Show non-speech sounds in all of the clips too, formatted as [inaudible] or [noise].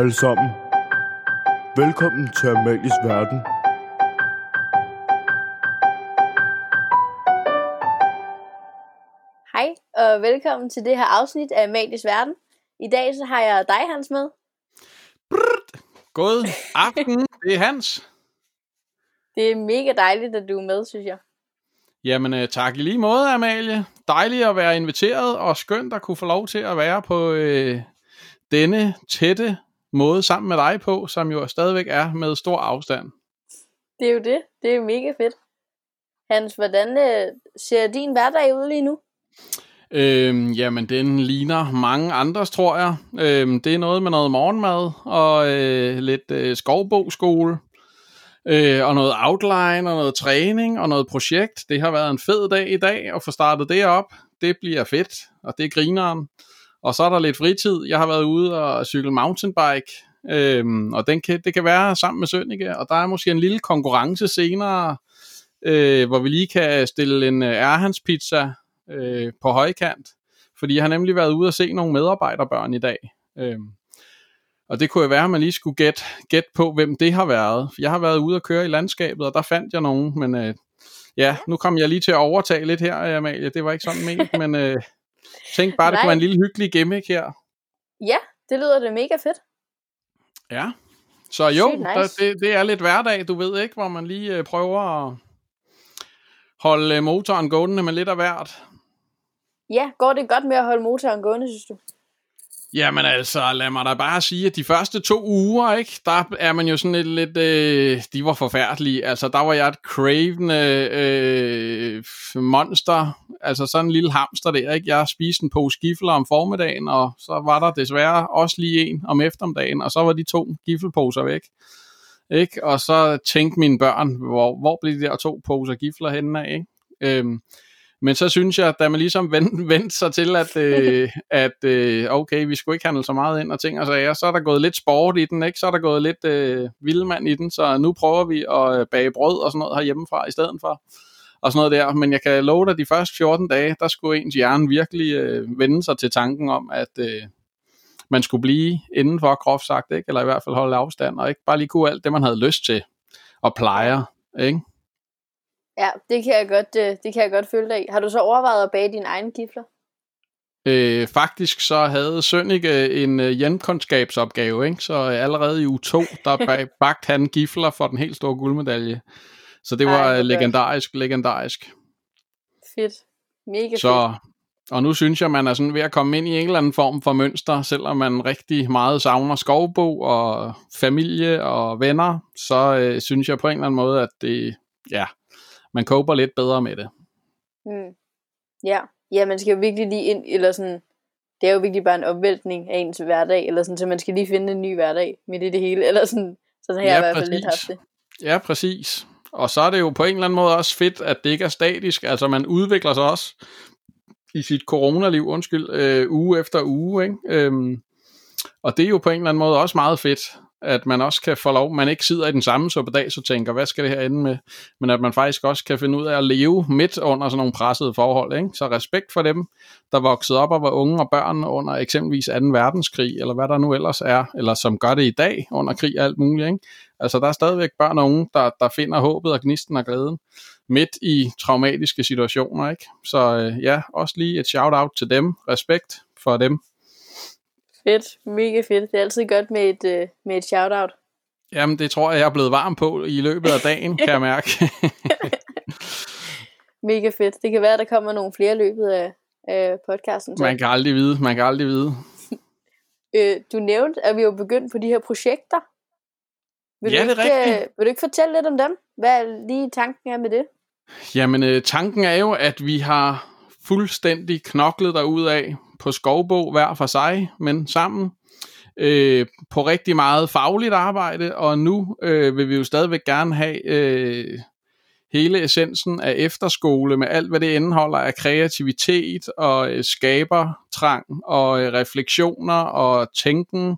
alle sammen. Velkommen til Amalies Verden. Hej, og velkommen til det her afsnit af Amalies Verden. I dag så har jeg dig, Hans, med. God aften, det er Hans. Det er mega dejligt, at du er med, synes jeg. Jamen øh, tak i lige måde, Amalie. Dejligt at være inviteret, og skønt at kunne få lov til at være på øh, denne tætte måde sammen med dig på, som jo stadigvæk er med stor afstand. Det er jo det. Det er mega fedt. Hans, hvordan øh, ser din hverdag ud lige nu? Øhm, jamen, den ligner mange andres, tror jeg. Øhm, det er noget med noget morgenmad og øh, lidt øh, skovboskole. Øh, og noget outline og noget træning og noget projekt. Det har været en fed dag i dag at få startet det op. Det bliver fedt, og det er grineren. Og så er der lidt fritid. Jeg har været ude og cykle mountainbike, øhm, og den kan, det kan være sammen med Sønneke, og der er måske en lille konkurrence senere, øh, hvor vi lige kan stille en øh, Erhans pizza øh, på højkant, fordi jeg har nemlig været ude og se nogle medarbejderbørn i dag. Øhm, og det kunne jo være, at man lige skulle gætte gæt på, hvem det har været. Jeg har været ude og køre i landskabet, og der fandt jeg nogen, men øh, ja, nu kom jeg lige til at overtage lidt her, Amalie. Det var ikke sådan ment, [laughs] men øh, tænk bare, det kunne være en lille hyggelig gimmick her. Ja, det lyder det mega fedt. Ja. Så jo, nice. der, det, det er lidt hverdag, du ved ikke, hvor man lige øh, prøver at holde øh, motoren gående med lidt af hvert. Ja, går det godt med at holde motoren gående, synes du? Jamen altså, lad mig da bare sige, at de første to uger, ikke, der er man jo sådan lidt, lidt øh, de var forfærdelige. Altså, der var jeg et cravende øh, monster, altså sådan en lille hamster der, ikke. Jeg spiste en pose gifler om formiddagen, og så var der desværre også lige en om eftermiddagen, og så var de to giffelposer væk. Ikke? Og så tænkte mine børn, hvor, hvor blev de der to poser gifler henne af, ikke? Øhm, men så synes jeg, da man ligesom [laughs] vendte, vendte sig til, at, øh, [laughs] at øh, okay, vi skulle ikke handle så meget ind og ting og sager, så er der gået lidt sport i den, ikke? så er der gået lidt øh, vildmand i den, så nu prøver vi at øh, bage brød og sådan noget herhjemmefra i stedet for, og sådan noget der. Men jeg kan love dig, de første 14 dage, der skulle ens hjerne virkelig øh, vende sig til tanken om, at øh, man skulle blive indenfor, groft sagt, ikke? eller i hvert fald holde afstand, og ikke bare lige kunne alt det, man havde lyst til, og plejer, ikke? Ja, det kan jeg godt, øh, det kan jeg godt følge dig i. Har du så overvejet at bage dine egne gifler? Øh, faktisk så havde Sønneke en øh, hjemkundskabsopgave, ikke? så øh, allerede i uge 2, der [laughs] bag- bagte han gifler for den helt store guldmedalje. Så det var Ej, godt. legendarisk, legendarisk. Fedt. Mega fedt. Så, og nu synes jeg, man er sådan ved at komme ind i en eller anden form for mønster, selvom man rigtig meget savner skovbo og familie og venner, så øh, synes jeg på en eller anden måde, at det, ja, man koper lidt bedre med det. Mm. Ja. ja, man skal jo virkelig lige ind, eller sådan, det er jo virkelig bare en opvæltning af ens hverdag, eller sådan, så man skal lige finde en ny hverdag midt i det hele, eller sådan, sådan har jeg Ja, i hvert fald lidt haft det. Ja, præcis. Og så er det jo på en eller anden måde også fedt, at det ikke er statisk. Altså man udvikler sig også i sit coronaliv, undskyld, øh, uge efter uge. Ikke? Øhm, og det er jo på en eller anden måde også meget fedt, at man også kan få lov, man ikke sidder i den samme suppedag, så tænker, hvad skal det her ende med? Men at man faktisk også kan finde ud af at leve midt under sådan nogle pressede forhold. Ikke? Så respekt for dem, der voksede op og var unge og børn under eksempelvis 2. verdenskrig, eller hvad der nu ellers er, eller som gør det i dag under krig og alt muligt. Ikke? Altså der er stadigvæk børn og unge, der, der finder håbet og gnisten og glæden midt i traumatiske situationer. Ikke? Så øh, ja, også lige et shout-out til dem. Respekt for dem. Fedt, mega fedt. Det er altid godt med et, øh, med et shout-out. Jamen, det tror jeg, jeg er blevet varm på i løbet af dagen, kan jeg mærke. [laughs] Mega fedt. Det kan være, at der kommer nogle flere i løbet af, af podcasten. Så. man kan aldrig vide, man kan aldrig vide. [laughs] Øh, du nævnte, at vi var begyndt på de her projekter. Vil Ja, du det er ikke, rigtigt. øh, Vil du ikke fortælle lidt om dem? Hvad er lige tanken er med det? Jamen, øh, tanken er jo, at vi har fuldstændig knoklet af på skovbog hver for sig, men sammen øh, på rigtig meget fagligt arbejde, og nu øh, vil vi jo stadigvæk gerne have øh, hele essensen af efterskole med alt, hvad det indeholder af kreativitet og øh, skabertrang og øh, refleksioner og tænken.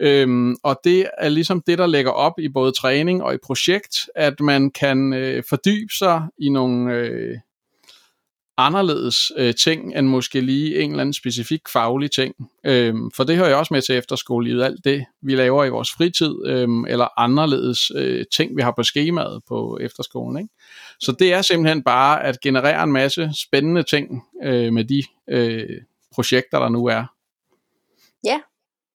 Øhm, og det er ligesom det, der lægger op i både træning og i projekt, at man kan øh, fordybe sig i nogle øh, anderledes øh, ting, end måske lige en eller anden specifik faglig ting. Øhm, for det hører jeg også med til efterskole, alt det, vi laver i vores fritid, øhm, eller anderledes øh, ting, vi har på skemaet på efterskolen. Ikke? Så det er simpelthen bare at generere en masse spændende ting øh, med de øh, projekter, der nu er. Ja,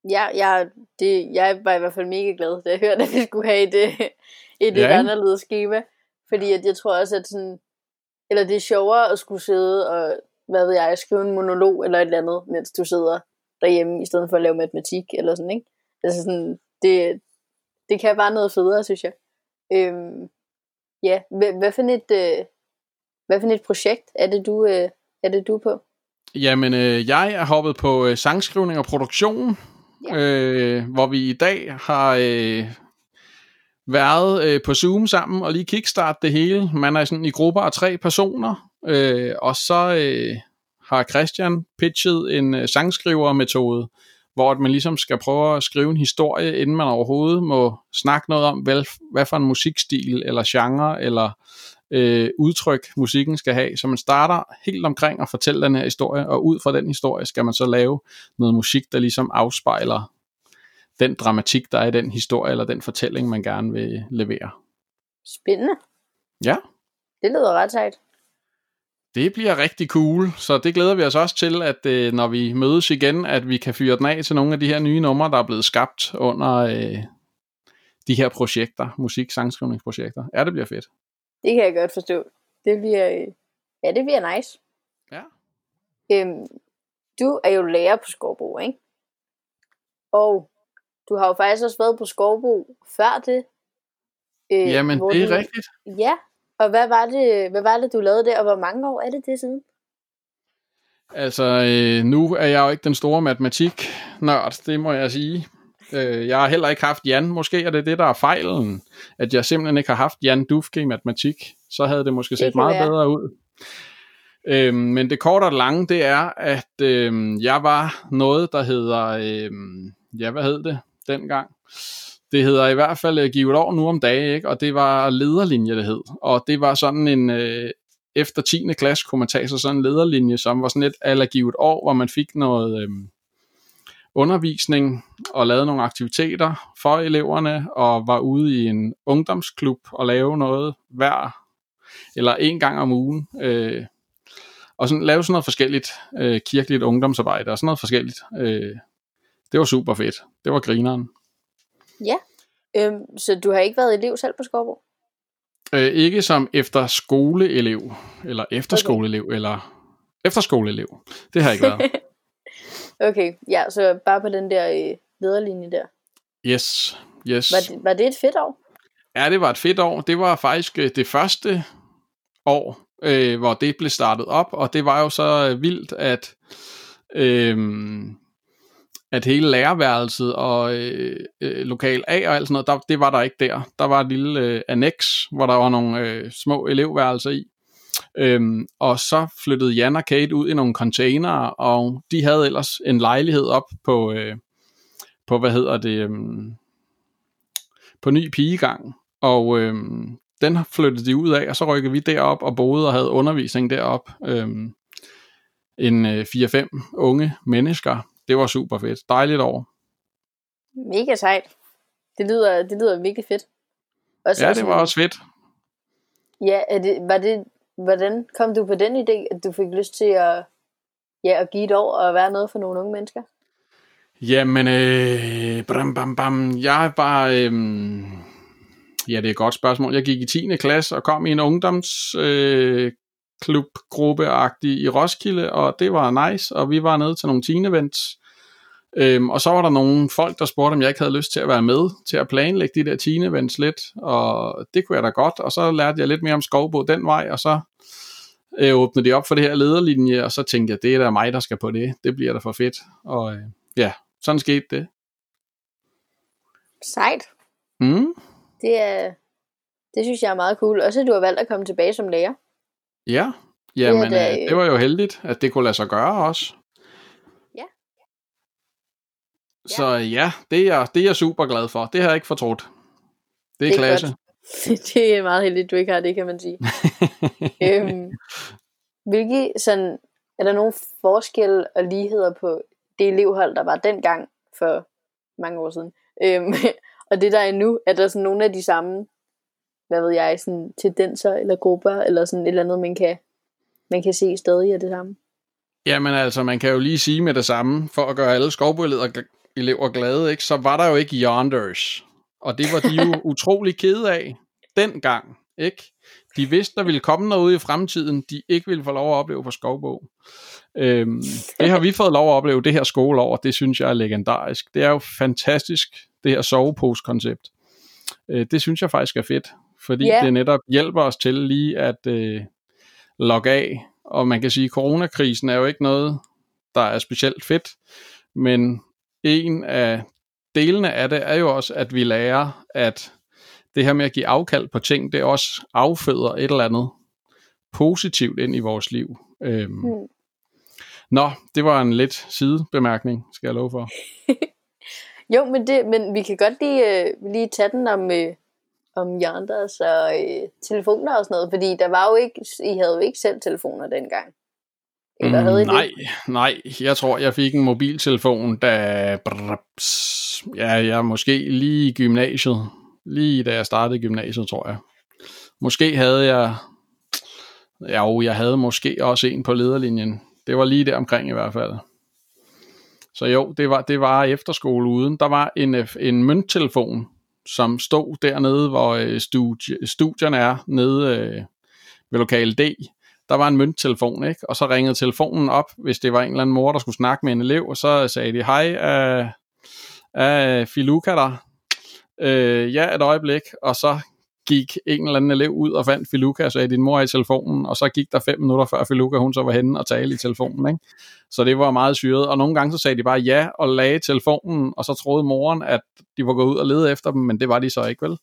ja jeg, det, jeg var i hvert fald mega glad, da jeg hørte, at vi skulle have et, øh, et, ja. et anderledes schema. Fordi at jeg tror også, at sådan, eller det er sjovere at skulle sidde og, hvad ved jeg, skrive en monolog eller et eller andet, mens du sidder derhjemme, i stedet for at lave matematik eller sådan, ikke? Altså sådan, det, det kan bare noget federe, synes jeg. Øhm, ja, hvad, hvad, for et, øh, hvad for et projekt er det, du, øh, er det, du er på? Jamen, øh, jeg er hoppet på øh, sangskrivning og produktion, ja. øh, hvor vi i dag har øh, været øh, på Zoom sammen og lige kickstart det hele. Man er sådan i grupper af tre personer, øh, og så øh, har Christian pitchet en øh, sangskrivermetode, hvor man ligesom skal prøve at skrive en historie, inden man overhovedet må snakke noget om, hvad, hvad for en musikstil eller genre eller øh, udtryk musikken skal have. Så man starter helt omkring at fortælle den her historie, og ud fra den historie skal man så lave noget musik, der ligesom afspejler den dramatik, der er i den historie eller den fortælling, man gerne vil levere. Spændende. Ja. Det lyder ret sejt. Det bliver rigtig cool, så det glæder vi os også til, at øh, når vi mødes igen, at vi kan fyre den af til nogle af de her nye numre, der er blevet skabt under øh, de her projekter, musik-sangskrivningsprojekter. Ja, det bliver fedt. Det kan jeg godt forstå. Det bliver, øh, ja, det bliver nice. Ja. Øhm, du er jo lærer på Skovbro, ikke? Og du har jo faktisk også været på Skovbro før det. Øh, Jamen, det er du, rigtigt. Ja, og hvad var, det, hvad var det, du lavede der, og hvor mange år er det det siden? Altså, øh, nu er jeg jo ikke den store matematik-nørd, det må jeg sige. Øh, jeg har heller ikke haft Jan. Måske er det det, der er fejlen, at jeg simpelthen ikke har haft Jan Dufke i matematik. Så havde det måske set det meget være. bedre ud. Øh, men det korte og lange, det er, at øh, jeg var noget, der hedder, øh, ja, hvad hed det dengang? Det hedder i hvert fald uh, Givet år nu om dage, ikke? og det var lederlinje, det hed. Og det var sådan en, øh, efter 10. klasse kunne man tage sig sådan en lederlinje, som var sådan et allergivet givet år, hvor man fik noget øh, undervisning og lavede nogle aktiviteter for eleverne, og var ude i en ungdomsklub og lave noget hver, eller en gang om ugen. Øh, og sådan, lave sådan noget forskelligt øh, kirkeligt ungdomsarbejde og sådan noget forskelligt. Øh, det var super fedt. Det var grineren. Ja, øhm, så du har ikke været elev selv på Skovbo? Øh, ikke som efterskoleelev, eller efterskoleelev, okay. eller efterskoleelev. Det har jeg ikke været. [laughs] okay, ja, så bare på den der øh, lederlinje der. Yes, yes. Var det, var det et fedt år? Ja, det var et fedt år. Det var faktisk øh, det første år, øh, hvor det blev startet op, og det var jo så øh, vildt, at øh, at hele lærerværelset og øh, øh, lokal A og alt sådan noget, der, det var der ikke der. Der var et lille øh, annex, hvor der var nogle øh, små elevværelser i. Øhm, og så flyttede Jan og Kate ud i nogle containere, og de havde ellers en lejlighed op på, øh, på hvad hedder det, øh, på ny pigegang. Og øh, den flyttede de ud af, og så rykkede vi derop og boede og havde undervisning derop. Øh, en øh, 4-5 unge mennesker, det var super fedt. Dejligt år. Mega sejt. Det lyder, det lyder virkelig fedt. Også, ja, det var også fedt. Ja, er det, var det, hvordan kom du på den idé, at du fik lyst til at, ja, at give et år og være noget for nogle unge mennesker? Jamen, øh, bam, bam, bam. jeg var, øh, ja, det er et godt spørgsmål. Jeg gik i 10. klasse og kom i en ungdoms øh, klubgruppe-agtig i Roskilde, og det var nice, og vi var nede til nogle teen events. Øhm, og så var der nogle folk, der spurgte, om jeg ikke havde lyst til at være med til at planlægge de der teen events lidt, og det kunne jeg da godt, og så lærte jeg lidt mere om skovbo den vej, og så øh, åbnede de op for det her lederlinje, og så tænkte jeg, det er da mig, der skal på det, det bliver da for fedt, og øh, ja, sådan skete det. Sejt. Mm. Det er, det synes jeg er meget cool. Også at du har valgt at komme tilbage som lærer. Ja, jamen, det, øh, det var jo heldigt, at det kunne lade sig gøre også. Ja. Så ja, det er, jeg, det er jeg super glad for. Det har jeg ikke fortrudt. Det er, det er klasse. Godt. [laughs] det er meget heldigt, du ikke har det, kan man sige. [laughs] øhm, hvilke sådan, er der nogle forskelle og ligheder på det elevhold, der var dengang for mange år siden, øhm, [laughs] og det der er nu, er der sådan nogle af de samme, hvad ved jeg, sådan tendenser eller grupper, eller sådan et eller andet, man kan, man kan se stadig af det samme? Jamen altså, man kan jo lige sige med det samme, for at gøre alle skovbøjleder glade, ikke, så var der jo ikke Yonders. Og det var de jo [laughs] utrolig kede af dengang. Ikke? De vidste, der ville komme noget i fremtiden, de ikke ville få lov at opleve på Skovbog. Øhm, det har vi fået lov at opleve det her skoleår, det synes jeg er legendarisk. Det er jo fantastisk, det her sovepose-koncept. Øh, det synes jeg faktisk er fedt, fordi yeah. det netop hjælper os til lige at øh, logge af. Og man kan sige, at coronakrisen er jo ikke noget, der er specielt fedt, men en af delene af det er jo også, at vi lærer, at det her med at give afkald på ting, det også afføder et eller andet positivt ind i vores liv. Øhm. Mm. Nå, det var en lidt sidebemærkning, skal jeg love for. [laughs] jo, men, det, men vi kan godt lige, uh, lige tage den om, uh, om Janders og uh, telefoner og sådan noget, fordi der var jo ikke, I havde jo ikke selv telefoner dengang. Eller mm, havde I nej, det? nej, jeg tror, jeg fik en mobiltelefon, da brrps, ja, jeg måske lige i gymnasiet, lige da jeg startede gymnasiet, tror jeg. Måske havde jeg, jo, jeg havde måske også en på lederlinjen. Det var lige der omkring i hvert fald. Så jo, det var, det var efterskole uden. Der var en, en mønttelefon, som stod dernede, hvor øh, studie, studierne er, nede øh, ved lokal D der var en mønttelefon, ikke? og så ringede telefonen op, hvis det var en eller anden mor, der skulle snakke med en elev, og så sagde de, hej, er, er Filuka der? Øh, ja, et øjeblik, og så gik en eller anden elev ud og fandt Filuka og sagde, din mor er i telefonen, og så gik der fem minutter før Filuka, hun så var henne og talte i telefonen. Ikke? Så det var meget syret, og nogle gange så sagde de bare ja og lagde telefonen, og så troede moren, at de var gået ud og lede efter dem, men det var de så ikke vel.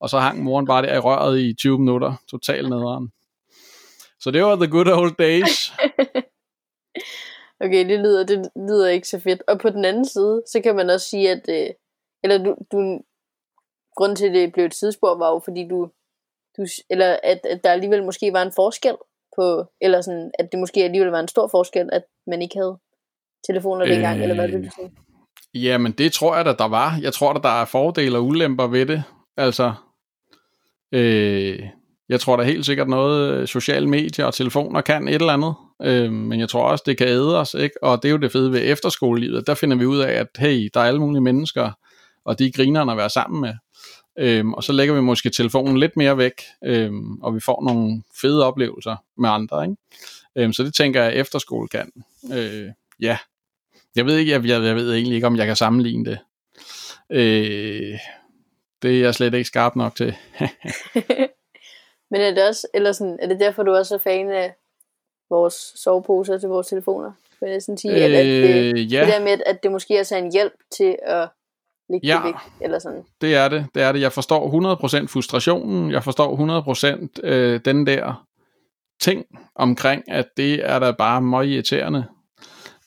Og så hang moren bare der i røret i 20 minutter, totalt nederen. Så det var the good old days. [laughs] okay, det lyder, det lyder ikke så fedt. Og på den anden side, så kan man også sige, at øh, eller du, du, grunden til, at det blev et sidespor, var jo, fordi du, du eller at, at der alligevel måske var en forskel på, eller sådan, at det måske alligevel var en stor forskel, at man ikke havde telefoner dengang, øh, eller hvad det du sige? Jamen, det tror jeg da, der var. Jeg tror da, der er fordele og ulemper ved det. Altså, øh, jeg tror da helt sikkert noget, øh, sociale medier og telefoner kan et eller andet, øh, men jeg tror også, det kan æde os, ikke? og det er jo det fede ved efterskolelivet, der finder vi ud af, at hey, der er alle mulige mennesker, og de er grinerne at være sammen med, øh, og så lægger vi måske telefonen lidt mere væk, øh, og vi får nogle fede oplevelser med andre, ikke? Øh, så det tænker jeg, at efterskole kan. Øh, ja, jeg ved ikke, jeg, jeg, jeg ved egentlig ikke, om jeg kan sammenligne det. Øh, det er jeg slet ikke skarp nok til. [laughs] [laughs] Men er det også, eller sådan, er det derfor, du også er fan af vores soveposer til vores telefoner? Vil jeg sådan sige, øh, at, det, ja. det der med, at det måske også er en hjælp til at lægge ja, det væk, eller sådan. det er det, det er det. Jeg forstår 100% frustrationen, jeg forstår 100% øh, den der ting omkring, at det er da bare meget irriterende.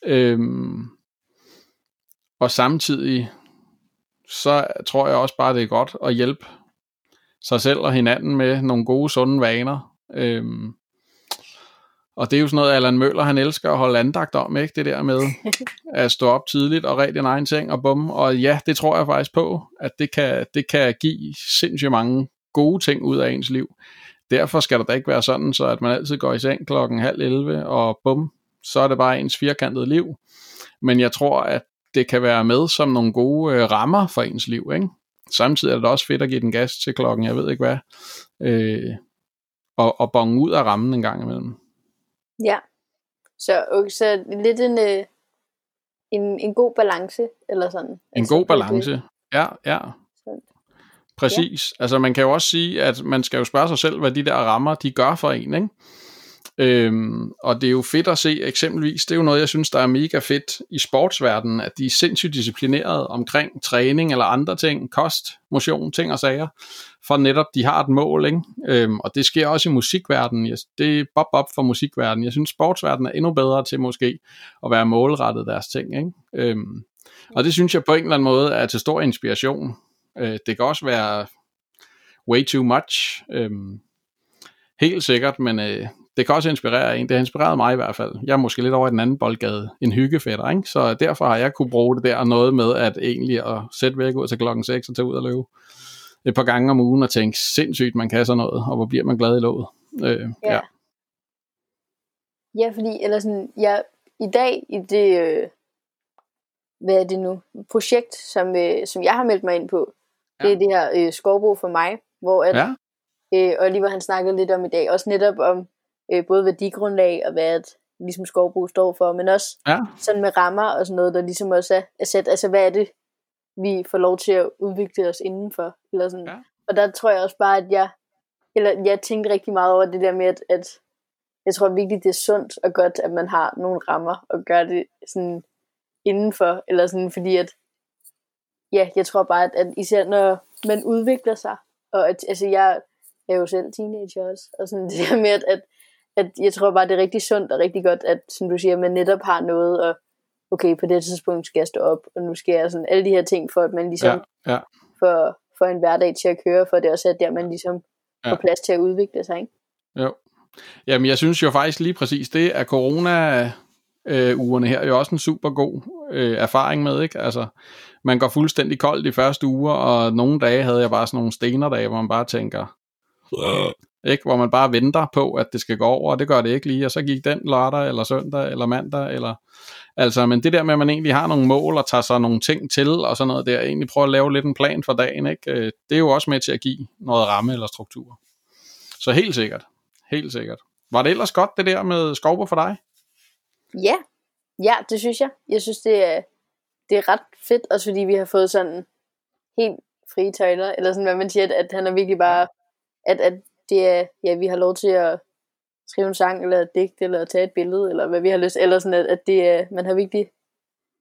Øhm, og samtidig, så tror jeg også bare, det er godt at hjælpe sig selv og hinanden med nogle gode, sunde vaner. Øhm, og det er jo sådan noget, Allan Møller, han elsker at holde andagt om, ikke? Det der med [laughs] at stå op tidligt og rigtig en egen ting og bum. Og ja, det tror jeg faktisk på, at det kan, det kan give sindssygt mange gode ting ud af ens liv. Derfor skal det da ikke være sådan, så at man altid går i seng klokken halv 11 og bum, så er det bare ens firkantede liv. Men jeg tror, at det kan være med som nogle gode øh, rammer for ens liv, ikke? Samtidig er det også fedt at give den gas til klokken, jeg ved ikke hvad, øh, og, og bonge ud af rammen en gang imellem. Ja, så, okay, så lidt en, øh, en, en god balance, eller sådan. En altså, god balance, ja, ja. Præcis. Ja. Altså man kan jo også sige, at man skal jo spørge sig selv, hvad de der rammer, de gør for en, ikke? Øhm, og det er jo fedt at se eksempelvis, det er jo noget, jeg synes, der er mega fedt i sportsverdenen, at de er sindssygt disciplineret omkring træning eller andre ting, kost, motion, ting og sager, for netop de har et mål, ikke? Øhm, og det sker også i musikverdenen, det er bob op for musikverdenen. Jeg synes, sportsverdenen er endnu bedre til måske at være målrettet deres ting, ikke? Øhm, og det synes jeg på en eller anden måde er til stor inspiration. Øh, det kan også være way too much, øhm, helt sikkert, men øh, det kan også inspirere en. Det har inspireret mig i hvert fald. Jeg er måske lidt over i den anden boldgade, en hyggefætter, ikke? Så derfor har jeg kunne bruge det der noget med at egentlig at sætte væk ud til klokken 6 og tage ud og løbe et par gange om ugen og tænke, sindssygt, man kan sådan noget, og hvor bliver man glad i låget. Øh, ja. ja. Ja, fordi, eller sådan, jeg, i dag i det, øh, hvad er det nu, projekt, som, øh, som jeg har meldt mig ind på, ja. det er det her øh, skovbo for mig, hvor at, ja. øh, Oliver han snakkede lidt om i dag, også netop om øh, både værdigrundlag og hvad at, ligesom skovbrug står for, men også ja. sådan med rammer og sådan noget, der ligesom også er, er sat, altså hvad er det, vi får lov til at udvikle os indenfor, eller sådan. Ja. Og der tror jeg også bare, at jeg, eller jeg tænkte rigtig meget over det der med, at, at jeg tror virkelig, det er sundt og godt, at man har nogle rammer og gør det sådan indenfor, eller sådan, fordi at, ja, jeg tror bare, at, at især når man udvikler sig, og at, altså jeg er jo selv teenager også, og sådan [laughs] det der med, at, at, at jeg tror bare, det er rigtig sundt og rigtig godt, at som du siger, man netop har noget, og okay, på det tidspunkt skal jeg stå op, og nu skal jeg sådan alle de her ting, for at man ligesom ja, ja. Får, får en hverdag til at køre, for det også er der, man ligesom ja. får plads til at udvikle sig, ikke? Jo. Jamen, jeg synes jo faktisk lige præcis det, at corona øh, ugerne her er jo også en super god øh, erfaring med, ikke? Altså, man går fuldstændig kold de første uger, og nogle dage havde jeg bare sådan nogle stener dage, hvor man bare tænker, ikke? Hvor man bare venter på, at det skal gå over, og det gør det ikke lige, og så gik den lørdag, eller søndag, eller mandag, eller... Altså, men det der med, at man egentlig har nogle mål, og tager sig nogle ting til, og sådan noget der, egentlig prøver at lave lidt en plan for dagen, ikke? Øh, det er jo også med til at give noget ramme eller struktur. Så helt sikkert. Helt sikkert. Var det ellers godt, det der med skovbo for dig? Ja, ja, det synes jeg. Jeg synes, det er, det er ret fedt, også fordi vi har fået sådan helt frie tøjler, eller sådan, hvad man siger, at, at han er virkelig bare, at, at det er, ja, vi har lov til at skrive en sang, eller et digt, eller tage et billede, eller hvad vi har lyst, eller sådan, at, at det er, man har virkelig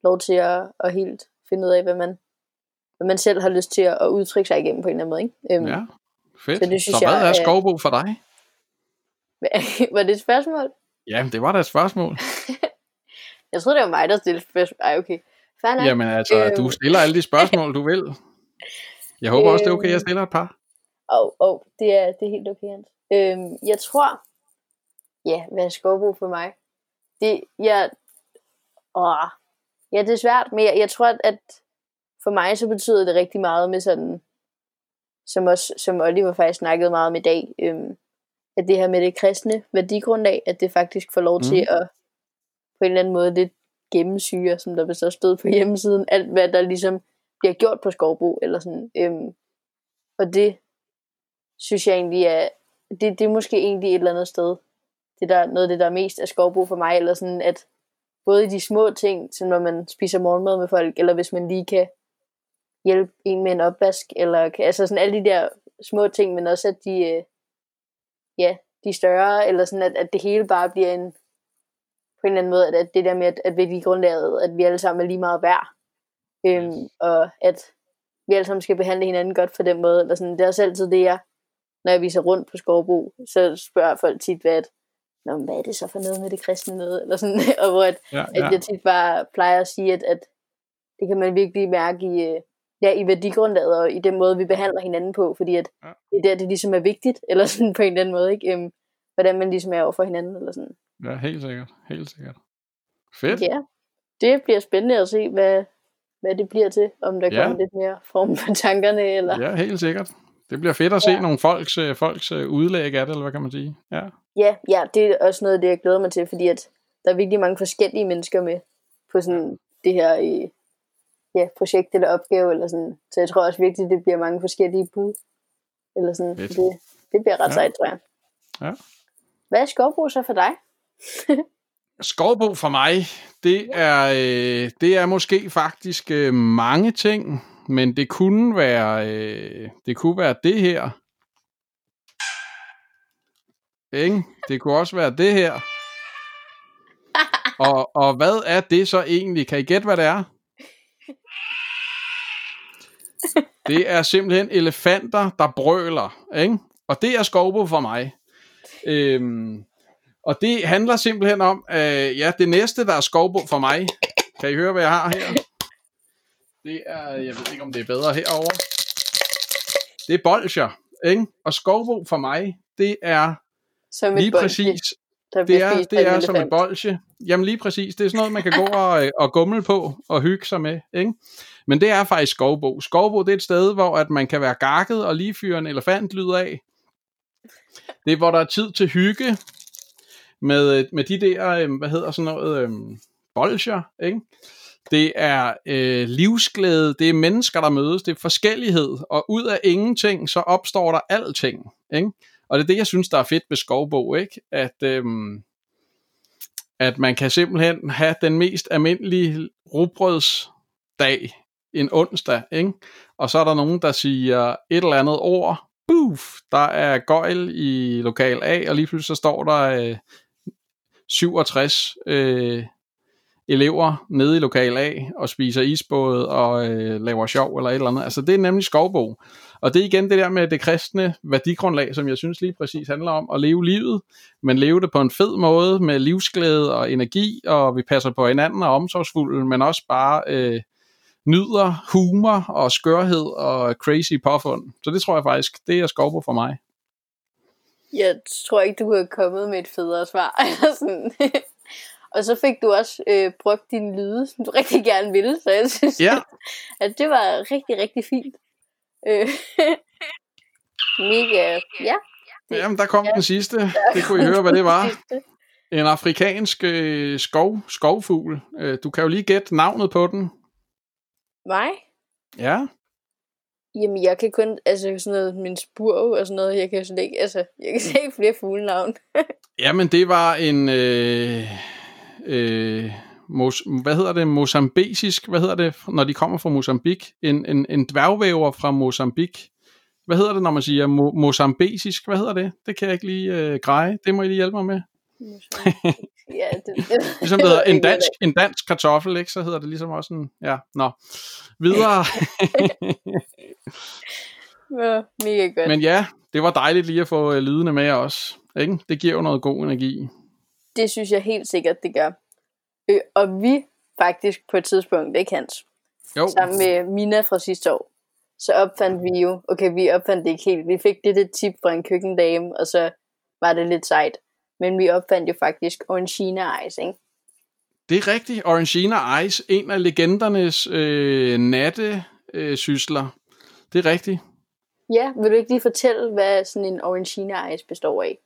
lov til at, at helt finde ud af, hvad man, hvad man selv har lyst til at, at udtrykke sig igennem på en eller anden måde. Ikke? Øhm, ja, fedt. Så, det synes så hvad jeg, er skovbo for dig? [laughs] var det et spørgsmål? Ja, det var da et spørgsmål. [laughs] jeg troede, det var mig, der stillede spørgsmål. Ej, okay. Færdig. Jamen altså, øh... du stiller alle de spørgsmål, du vil. Jeg håber øh... også, det er okay, jeg [laughs] stiller et par. Åh, oh, oh, det, er, det er helt okay, Hans. Øh, jeg tror, ja, hvad er skovbo for mig? Det, jeg, åh, ja, det er svært, men jeg, jeg tror, at, at for mig så betyder det rigtig meget med sådan, som, også, som Oliver faktisk snakkede meget om i dag, øhm, at det her med det kristne værdigrundlag, at det faktisk får lov mm. til at på en eller anden måde lidt gennemsyre, som der så stod på hjemmesiden, alt hvad der ligesom bliver gjort på skovbrug, eller sådan. Øhm, og det synes jeg egentlig er, det, det er måske egentlig et eller andet sted, det der, noget af det, der er mest af skovbrug for mig, eller sådan, at både i de små ting, som når man spiser morgenmad med folk, eller hvis man lige kan hjælpe en med en opvask, eller altså sådan alle de der små ting, men også at de, øh, ja, de større, eller sådan, at, at det hele bare bliver en, på en eller anden måde, at, at det der med, at, at vi grundlaget, at vi alle sammen er lige meget værd, øhm, og at vi alle sammen skal behandle hinanden godt for den måde, eller sådan, det er også altid det, jeg, når jeg viser rundt på Skovbo, så spørger folk tit, hvad, Nå, hvad er det så for noget med det kristne noget, eller sådan, [laughs] og hvor at, ja, ja. at jeg tit bare plejer at sige, at, at det kan man virkelig mærke i, øh, ja, i værdigrundlaget og i den måde, vi behandler hinanden på, fordi at ja. det er der, det ligesom er vigtigt, [laughs] eller sådan på en eller anden måde, ikke? Um, hvordan man ligesom er over for hinanden, eller sådan. Ja, helt sikkert, helt sikkert. Fedt. Ja, det bliver spændende at se, hvad, hvad det bliver til, om der ja. kommer lidt mere form på tankerne, eller... Ja, helt sikkert. Det bliver fedt at se ja. nogle folks, øh, folks øh, udlæg af det, eller hvad kan man sige? Ja. ja, ja, det er også noget, det jeg glæder mig til, fordi at der er virkelig mange forskellige mennesker med på sådan det her i, ja, projekt eller opgave, eller sådan. Så jeg tror også virkelig, det bliver mange forskellige bud. Eller sådan. Det, det bliver ret ja. sejt, tror jeg. Ja. Hvad er skovbrug så for dig? [laughs] skovbrug for mig, det er, øh, det er måske faktisk øh, mange ting, men det kunne være, øh, det kunne være det her. Ikke? Det kunne også være det her. Og, og hvad er det så egentlig? Kan I gætte, hvad det er? Det er simpelthen elefanter, der brøler. Ikke? Og det er skovbo for mig. Øhm, og det handler simpelthen om, øh, ja, det næste, der er skovbo for mig. Kan I høre, hvad jeg har her? Det er, jeg ved ikke, om det er bedre herover. Det er bolcher, ikke? Og skovbo for mig, det er Som lige præcis Der Det er, det er som en elefant. bolsje. Jamen lige præcis. Det er sådan noget, man kan gå og, og gummel på og hygge sig med. Ikke? Men det er faktisk Skovbo. Skovbo det er et sted, hvor at man kan være gakket og lige fyre en elefantlyd af. Det er, hvor der er tid til hygge med, med de der, øh, hvad hedder sådan noget, øh, bolsjer. Ikke? Det er øh, livsglæde, det er mennesker, der mødes, det er forskellighed, og ud af ingenting, så opstår der alting. Ikke? Og det er det, jeg synes, der er fedt ved skovbog, ikke? At, øhm, at man kan simpelthen have den mest almindelige rugbrødsdag en onsdag, ikke? Og så er der nogen, der siger et eller andet ord, buf, der er gøjl i lokal A, og lige pludselig så står der øh, 67 øh, elever nede i lokal A og spiser isbåd og øh, laver sjov eller et eller andet. Altså det er nemlig skovbo. Og det er igen det der med det kristne værdigrundlag, som jeg synes lige præcis handler om at leve livet, men leve det på en fed måde med livsglæde og energi, og vi passer på hinanden og omsorgsfulde, men også bare øh, nyder humor og skørhed og crazy påfund. Så det tror jeg faktisk, det er skovbo for mig. Jeg tror ikke, du har kommet med et federe svar. Eller [laughs] sådan og så fik du også øh, brugt dine lyde, som du [laughs] rigtig gerne ville, så jeg synes, Ja. [laughs] at det var rigtig, rigtig fint. Øh, [laughs] mega, ja. Jamen, der kom den sidste. Det kunne I høre, hvad det var. En afrikansk øh, skov, skovfugl. Øh, du kan jo lige gætte navnet på den. Mig? Ja. Jamen, jeg kan kun, altså sådan noget, min spurv og sådan noget, jeg kan slet ikke, altså, jeg kan slet ikke flere fuglenavn. Jamen, det var en... Øh, øh, mos, hvad hedder det? Mosambesisk. Hvad hedder det, når de kommer fra Mozambik? En, en, en dværgvæver fra Mozambik. Hvad hedder det, når man siger mo- mosambesisk? Hvad hedder det? Det kan jeg ikke lige øh, greje. Det må I lige hjælpe mig med. ja, det, det, [laughs] Ligesom det hedder en dansk, en dansk kartoffel, ikke? Så hedder det ligesom også en... Ja, nå. Videre. [laughs] Ja, mega godt. Men ja, det var dejligt lige at få øh, lydene med os. Ikke? Det giver jo noget god energi. Det synes jeg helt sikkert, det gør. Øh, og vi faktisk på et tidspunkt, ikke Hans, Jo, sammen med Mina fra sidste år, så opfandt vi jo, okay, vi opfandt det ikke helt, vi fik det et tip fra en køkkendame, og så var det lidt sejt. Men vi opfandt jo faktisk Orangina Ice, ikke? det er rigtigt. Orangina Ice, en af legendernes øh, natte øh, sysler. Det er rigtigt. Ja, vil du ikke lige fortælle, hvad sådan en Orangina Ice består af?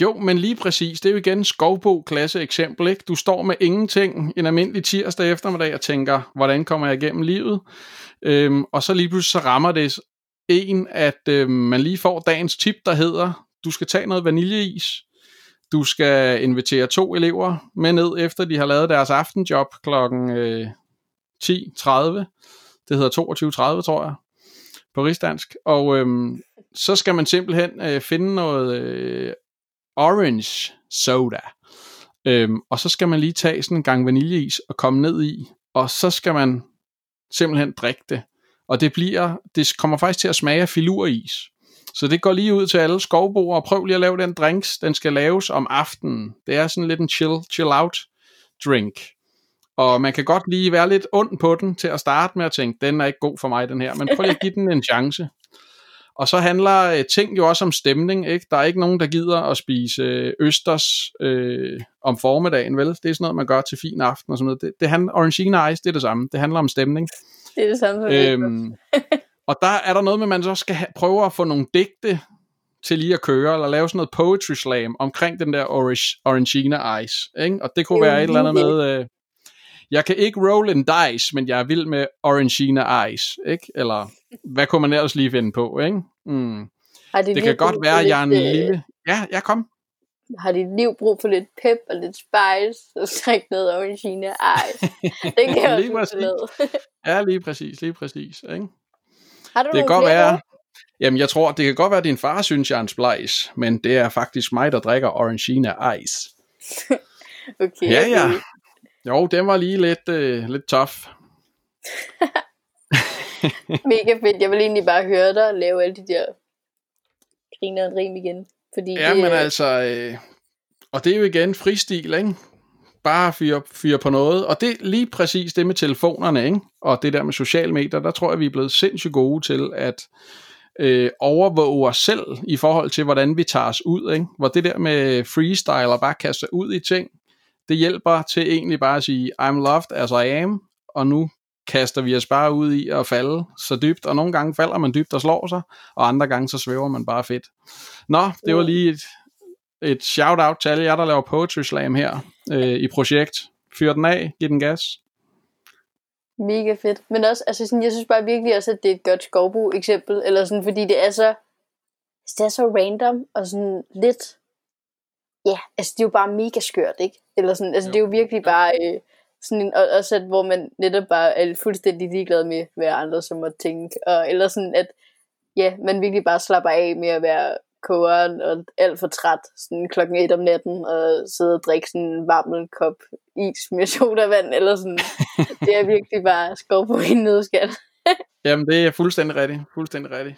Jo, men lige præcis. Det er jo igen skovbo klasse eksempel. Ikke? Du står med ingenting en almindelig tirsdag eftermiddag og tænker, hvordan kommer jeg igennem livet? Øhm, og så lige pludselig så rammer det en, at øhm, man lige får dagens tip, der hedder, du skal tage noget vaniljeis. Du skal invitere to elever med ned, efter de har lavet deres aftenjob klokken øh, 10.30. Det hedder 22.30, tror jeg, på rigsdansk. Og øhm, så skal man simpelthen øh, finde noget øh, orange soda. Øhm, og så skal man lige tage sådan en gang vaniljeis og komme ned i, og så skal man simpelthen drikke det. Og det bliver, det kommer faktisk til at smage af filuris. Så det går lige ud til alle skovboer, og prøv lige at lave den drinks. Den skal laves om aftenen. Det er sådan lidt en chill, chill out drink. Og man kan godt lige være lidt ond på den til at starte med at tænke, den er ikke god for mig, den her. Men prøv lige at give den en chance. Og så handler øh, ting jo også om stemning, ikke? Der er ikke nogen, der gider at spise øh, østers øh, om formiddagen, vel? Det er sådan noget, man gør til fin aften og sådan noget. Det, det handler, Orangina Ice, det er det samme. Det handler om stemning. Det er det samme Øhm, [laughs] og der er der noget med, at man så skal have, prøve at få nogle digte til lige at køre, eller lave sådan noget poetry slam omkring den der orange, Orangina Ice. Ikke? Og det kunne Det være et eller andet med... Øh, jeg kan ikke roll en dice, men jeg er vild med Orangina Ice. Ikke? Eller hvad kunne man ellers lige finde på? Ikke? Mm. Har Det kan godt være, at jeg er en lille... Ja, jeg kom. Har dit liv brug for lidt pep og lidt spice, og [laughs] strik noget Orangina Ice? Det kan [laughs] jeg Lige også præcis. [laughs] Ja, lige præcis, lige præcis. Ikke? Har du Det kan godt være... Jamen, jeg tror, det kan godt være, at din far synes, jeg er en splice, men det er faktisk mig, der drikker Orangina Ice. Okay, Ja, ja. Jo, den var lige lidt, øh, lidt tough. Mega fedt. Jeg vil egentlig bare høre dig lave alle de der griner og rim igen. Fordi Ja, det, men altså... Øh, og det er jo igen fristil, ikke? Bare fyre, fyre på noget. Og det lige præcis det med telefonerne, ikke? Og det der med sociale medier, der tror jeg, vi er blevet sindssygt gode til at øh, overvåge os selv i forhold til, hvordan vi tager os ud. Ikke? Hvor det der med freestyle og bare kaste ud i ting, det hjælper til egentlig bare at sige, I'm loved as I am, og nu kaster vi os bare ud i at falde så dybt, og nogle gange falder man dybt og slår sig, og andre gange så svæver man bare fedt. Nå, det var lige et, et shout-out til alle jer, der laver Poetry Slam her øh, i projekt. Fyr den af, giv den gas. Mega fedt. Men også, altså sådan, jeg synes bare virkelig også, at det er et godt skovbo eksempel, eller sådan, fordi det er så, det er så random, og sådan lidt, ja, altså det er jo bare mega skørt, ikke? Eller sådan, altså jo. det er jo virkelig bare, øh, sådan en, også at, hvor man netop bare er fuldstændig ligeglad med, hvad andre som måtte tænke, og, eller sådan at, ja, man virkelig bare slapper af med at være kogeren og alt for træt sådan klokken et om natten og sidde og drikke sådan en varm kop is med sodavand eller sådan. [laughs] det er virkelig bare skov på en nødskal. [laughs] Jamen det er fuldstændig rigtigt. Fuldstændig rigtigt.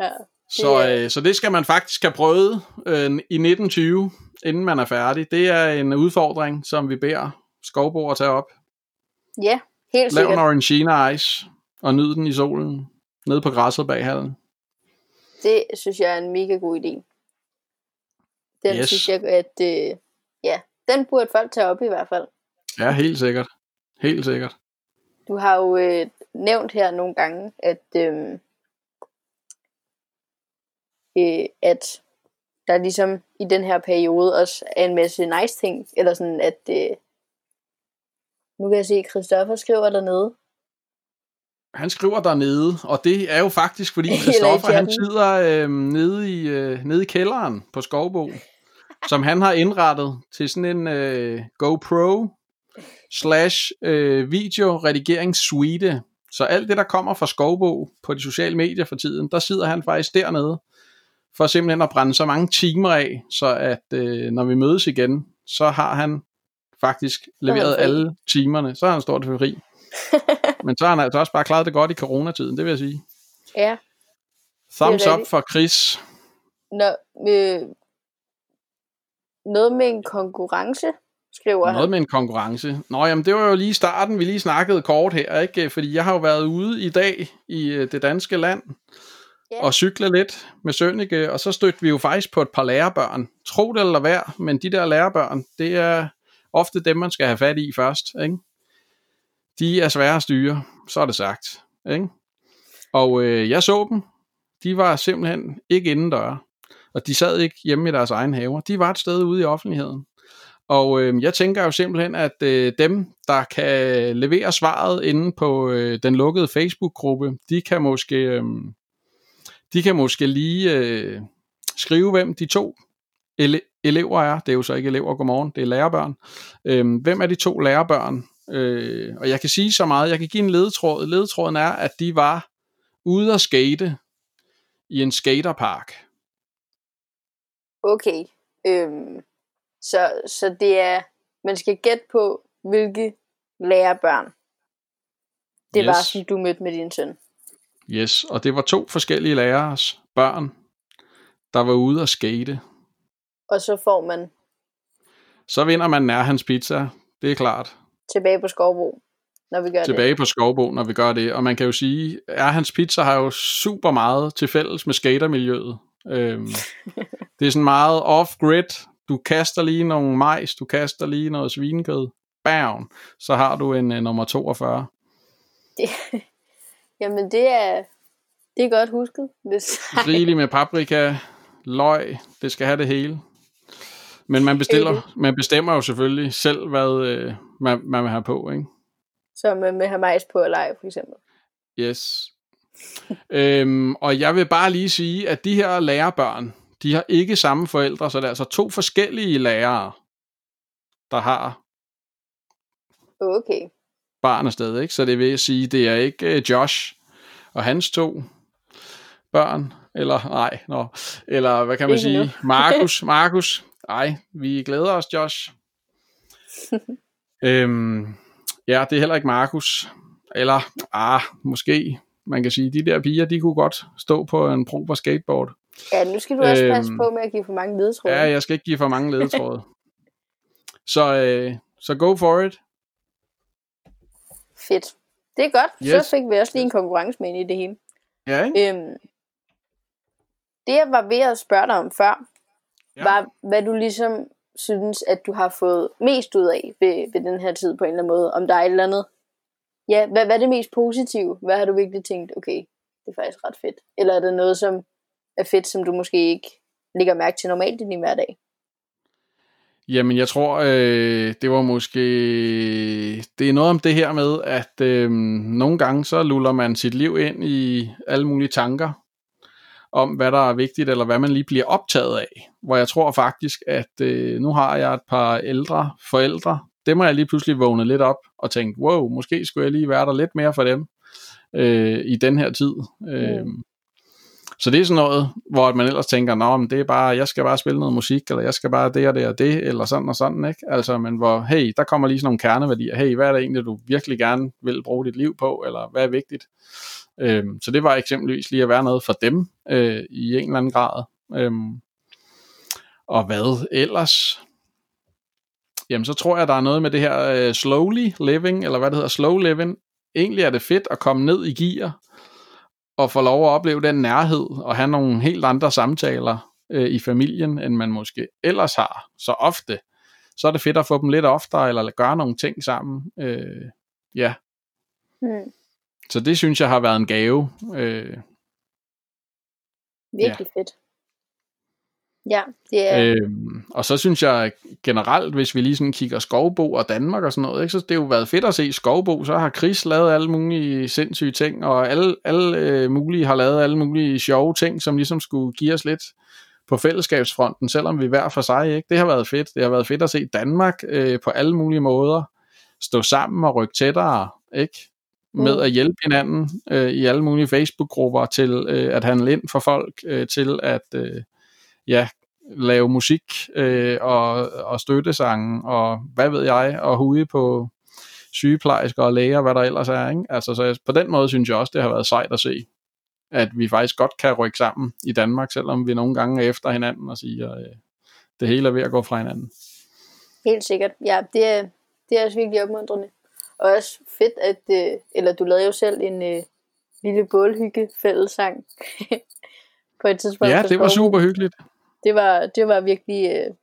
Ja, så, øh, så det skal man faktisk have prøvet øh, i 1920, inden man er færdig. Det er en udfordring, som vi beder skovbo at tage op. Ja, helt Lav sikkert. en orangina ice og nyd den i solen nede på græsset bag hallen. Det synes jeg er en mega god idé. Den Yes. synes jeg, at øh, ja, den burde folk tage op i hvert fald. Ja, helt sikkert. Helt sikkert. Du har jo øh, nævnt her nogle gange, at, øh, øh, at der ligesom i den her periode også er en masse nice ting, eller sådan at, øh, nu kan jeg se, at Christoffer skriver dernede, Han skriver dernede, og det er jo faktisk, fordi [laughs] Christoffer han sidder øh, nede, i, øh, nede i kælderen på Skovbo, som han har indrettet til sådan en øh, GoPro slash øh, videoredigeringssuite. Så alt det, der kommer fra Skovbo på de sociale medier for tiden, der sidder han faktisk dernede, for simpelthen at brænde så mange timer af, så at øh, når vi mødes igen, så har han faktisk leveret alle timerne, så har han stort fri. [laughs] Men så har han altså også bare klaret det godt i coronatiden, det vil jeg sige. ja, Thumbs up for Chris. Nå, øh, noget med en konkurrence, skriver Noget han. med en konkurrence. Nå, jamen det var jo lige starten, vi lige snakkede kort her, ikke? Fordi jeg har jo været ude i dag i øh, det danske land Ja. og cykle lidt med Sønneke, og så stødte vi jo faktisk på et par lærerbørn. Tro det eller hvad, men de der lærerbørn, det er ofte dem, man skal have fat i først, ikke? De er svære at styre, så er det sagt, ikke? Og øh, jeg så dem, de var simpelthen ikke indendør, og de sad ikke hjemme i deres egen haver, de var et sted ude i offentligheden. Og øh, jeg tænker jo simpelthen, at øh, dem, der kan levere svaret inde på øh, den lukkede Facebook-gruppe, de kan måske, øh, de kan måske lige øh, skrive, hvem de to ele- elever er. Det er jo så ikke elever, godmorgen, det er lærerbørn. Øh, hvem er de to lærerbørn? Øh, og jeg kan sige så meget, jeg kan give en ledetråd. Ledetråden er, at de var ude at skate i en skaterpark. Okay. Øhm, så, så det er, man skal gætte på, hvilke lærerbørn. Det var, Yes. som du mødte med din søn. Yes, og det var to forskellige lærers børn, der var ude at skate. Og så får man Så vinder man nær hans pizza, det er klart. tilbage på Skovbro, når vi gør Tilbage på Skovbo, når vi gør det. Og man kan jo sige, at hans pizza har jo super meget til fælles med skatermiljøet. Øhm, [laughs] det er sådan meget off-grid. Du kaster lige nogle majs, du kaster lige noget svinekød. Bam! Så har du en uh, nummer 42. det. [laughs] Jamen, det er, det er godt husket. Hvis, Rigeligt med paprika, løg, det skal have det hele. Men man, bestiller, man bestemmer jo selvfølgelig selv, hvad øh, man, man vil have på, ikke? som øh, med have majs på og lege, for eksempel. Yes. [laughs] øhm, og jeg vil bare lige sige, at de her lærerbørn, de har ikke samme forældre, så det er altså to forskellige lærere, der har Okay. barn afsted, ikke? Så det vil jeg sige, det er ikke øh, Josh og hans to børn, eller nej, nå, eller hvad kan man Ikke sige. Markus, [laughs] Markus, nej, vi glæder os, Josh. [laughs] øhm, ja, det er heller ikke Markus, eller, ah, måske, man kan sige, de der piger, de kunne godt stå på en proper skateboard. Ja, nu skal du også Øhm, passe på med at give for mange ledetråde. Ja, jeg skal ikke give for mange ledetråde. [laughs] så, øh, så go for it. Fedt. Det er godt. Yes. Så fik vi også lige en konkurrence med ind i det hele. Ja, ikke? Øhm, det jeg var ved at spørge dig om før, Ja. var, hvad du ligesom synes, at du har fået mest ud af ved, ved den her tid på en eller anden måde. Om der er et eller andet. Ja, hvad, hvad er det mest positive? Hvad har du virkelig tænkt, okay, det er faktisk ret fedt? Eller er det noget, som er fedt, som du måske ikke lægger mærke til normalt i din hverdag? Jamen, jeg tror, øh, det var måske... Det er noget om det her med, at øh, nogle gange så luller man sit liv ind i alle mulige tanker om, hvad der er vigtigt, eller hvad man lige bliver optaget af. Hvor jeg tror faktisk, at øh, nu har jeg et par ældre forældre. Dem har jeg lige pludselig vågnet lidt op og tænkt, wow, måske skulle jeg lige være der lidt mere for dem øh, i den her tid. Øh, så det er sådan noget, hvor man ellers tænker, Nå, men det er bare, jeg skal bare spille noget musik, eller jeg skal bare det og det og det, eller sådan og sådan, ikke? Altså, men hvor, hey, der kommer lige sådan nogle kerneværdier. Hey, hvad er det egentlig, du virkelig gerne vil bruge dit liv på, eller hvad er vigtigt? Øhm, så det var eksempelvis lige at være noget for dem, øh, i en eller anden grad. Øhm, og hvad ellers? Jamen, så tror jeg, der er noget med det her øh, slowly living, eller hvad det hedder, slow living. Egentlig er det fedt at komme ned i gear, og få lov at opleve den nærhed, og have nogle helt andre samtaler øh, i familien, end man måske ellers har så ofte. Så er det fedt at få dem lidt oftere, eller gøre nogle ting sammen. Øh, ja, Mm så det synes jeg har været en gave. Øh, Virkelig ja. fedt. Ja, det er... Øhm, og så synes jeg generelt, hvis vi lige sådan kigger Skovbo og Danmark og sådan noget, ikke, så det har jo været fedt at se Skovbo, så har Chris lavet alle mulige sindssyge ting, og alle, alle øh, mulige har lavet alle mulige sjove ting, som ligesom skulle give os lidt på fællesskabsfronten, selvom vi hver for sig, ikke? Det har været fedt. Det har været fedt at se Danmark øh, på alle mulige måder stå sammen og rykke tættere, ikke? Med at hjælpe hinanden øh, i alle mulige Facebook-grupper til øh, at handle ind for folk, øh, til at øh, ja, lave musik øh, og, og støttesange og hvad ved jeg, og hude på sygeplejersker og læger, hvad der ellers er. Ikke? Altså, så jeg, på den måde synes jeg også, det har været sejt at se, at vi faktisk godt kan rykke sammen i Danmark, selvom vi nogle gange er efter hinanden og siger, øh, det hele er ved at gå fra hinanden. Helt sikkert. Ja, det er, det er også virkelig opmuntrende. Og også fedt, at, øh, eller du lavede jo selv en øh, lille bålhygge fællesang [laughs] på et tidspunkt. Ja, det var super hyggeligt. Det var, det var virkelig, øh,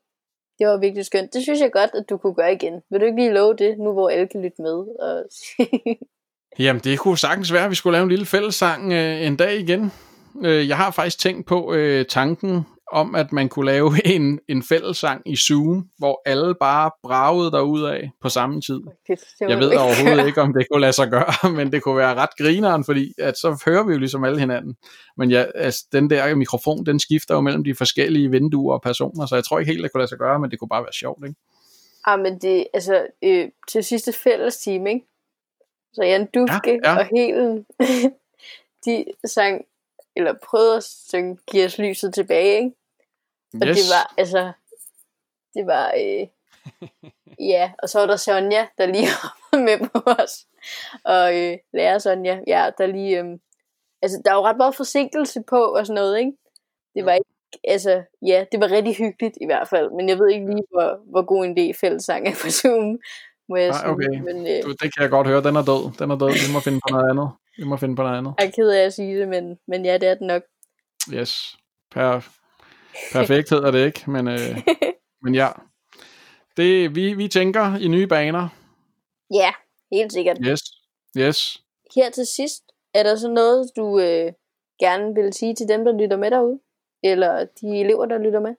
det var virkelig skønt. Det synes jeg godt, at du kunne gøre igen. Vil du ikke lige love det, nu hvor alle kan lytte med? Og... [laughs] Jamen, det kunne sagtens være, at vi skulle lave en lille fællessang øh, en dag igen. Øh, jeg har faktisk tænkt på øh, tanken om, at man kunne lave [laughs] en, en fællessang i Zoom, hvor alle bare bragede derud af på samme tid. Det må Jeg ved ikke [laughs] overhovedet ikke, om det kunne lade sig gøre, [laughs] men det kunne være ret grineren, fordi at så hører vi jo ligesom alle hinanden. Men ja, altså, den der mikrofon, den skifter jo mellem de forskellige vinduer og personer, så jeg tror ikke helt, det kunne lade sig gøre, men det kunne bare være sjovt, ikke? Ah, men det, altså, øh, til sidste fælles time, ikke? Så Jan Dufke ja. ja. og Helen, de sang, eller prøvede at synge Giv os lyset tilbage, ikke? Og yes. det var, altså, det var, øh, [laughs] ja, og så var der Sonja, der lige [laughs] var med på os. Og øh, lærer Sonja, ja, der lige, øh, altså, der er jo ret meget forsinkelse på og sådan noget, ikke? Det var ikke, altså, ja, det var rigtig hyggeligt i hvert fald, men jeg ved ikke lige, hvor, hvor god en idé fællesang er på Zoom, må jeg Nej, sige. okay. Men, øh, Du, det kan jeg godt høre, den er død. Den er død, vi må finde på noget andet. Vi må finde på noget andet. jeg er ked af at sige det, men, men ja, det er det nok. Yes. Per, perfekt hedder det ikke, men, øh, [laughs] men ja. Det, vi, vi tænker i nye baner. Ja, helt sikkert. Yes. Yes. Her til sidst, er der så noget, du øh, gerne vil sige til dem, der lytter med derude? Eller de elever, der lytter med?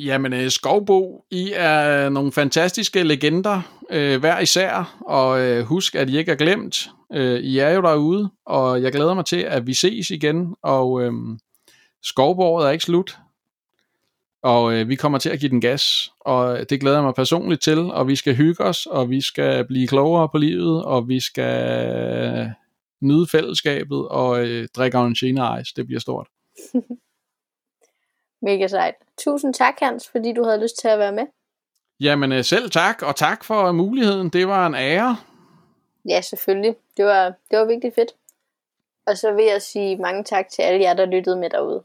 Jamen, øh, Skovbo, I er nogle fantastiske legender, øh, hver især, og øh, husk, at I ikke er glemt. Øh, I er jo derude, og jeg glæder mig til, at vi ses igen, og øh, Skovborget er ikke slut, og øh, vi kommer til at give den gas, og det glæder jeg mig personligt til, og vi skal hygge os, og vi skal blive klogere på livet, og vi skal nyde fællesskabet, og øh, drikke Argentina Ice, det bliver stort. [laughs] Mega sejt. Tusind tak, Hans, fordi du havde lyst til at være med. Jamen øh, selv tak, og tak for muligheden, det var en ære. Ja, selvfølgelig. Det var, det var virkelig fedt. Og så vil jeg sige mange tak til alle jer, der lyttede med derude.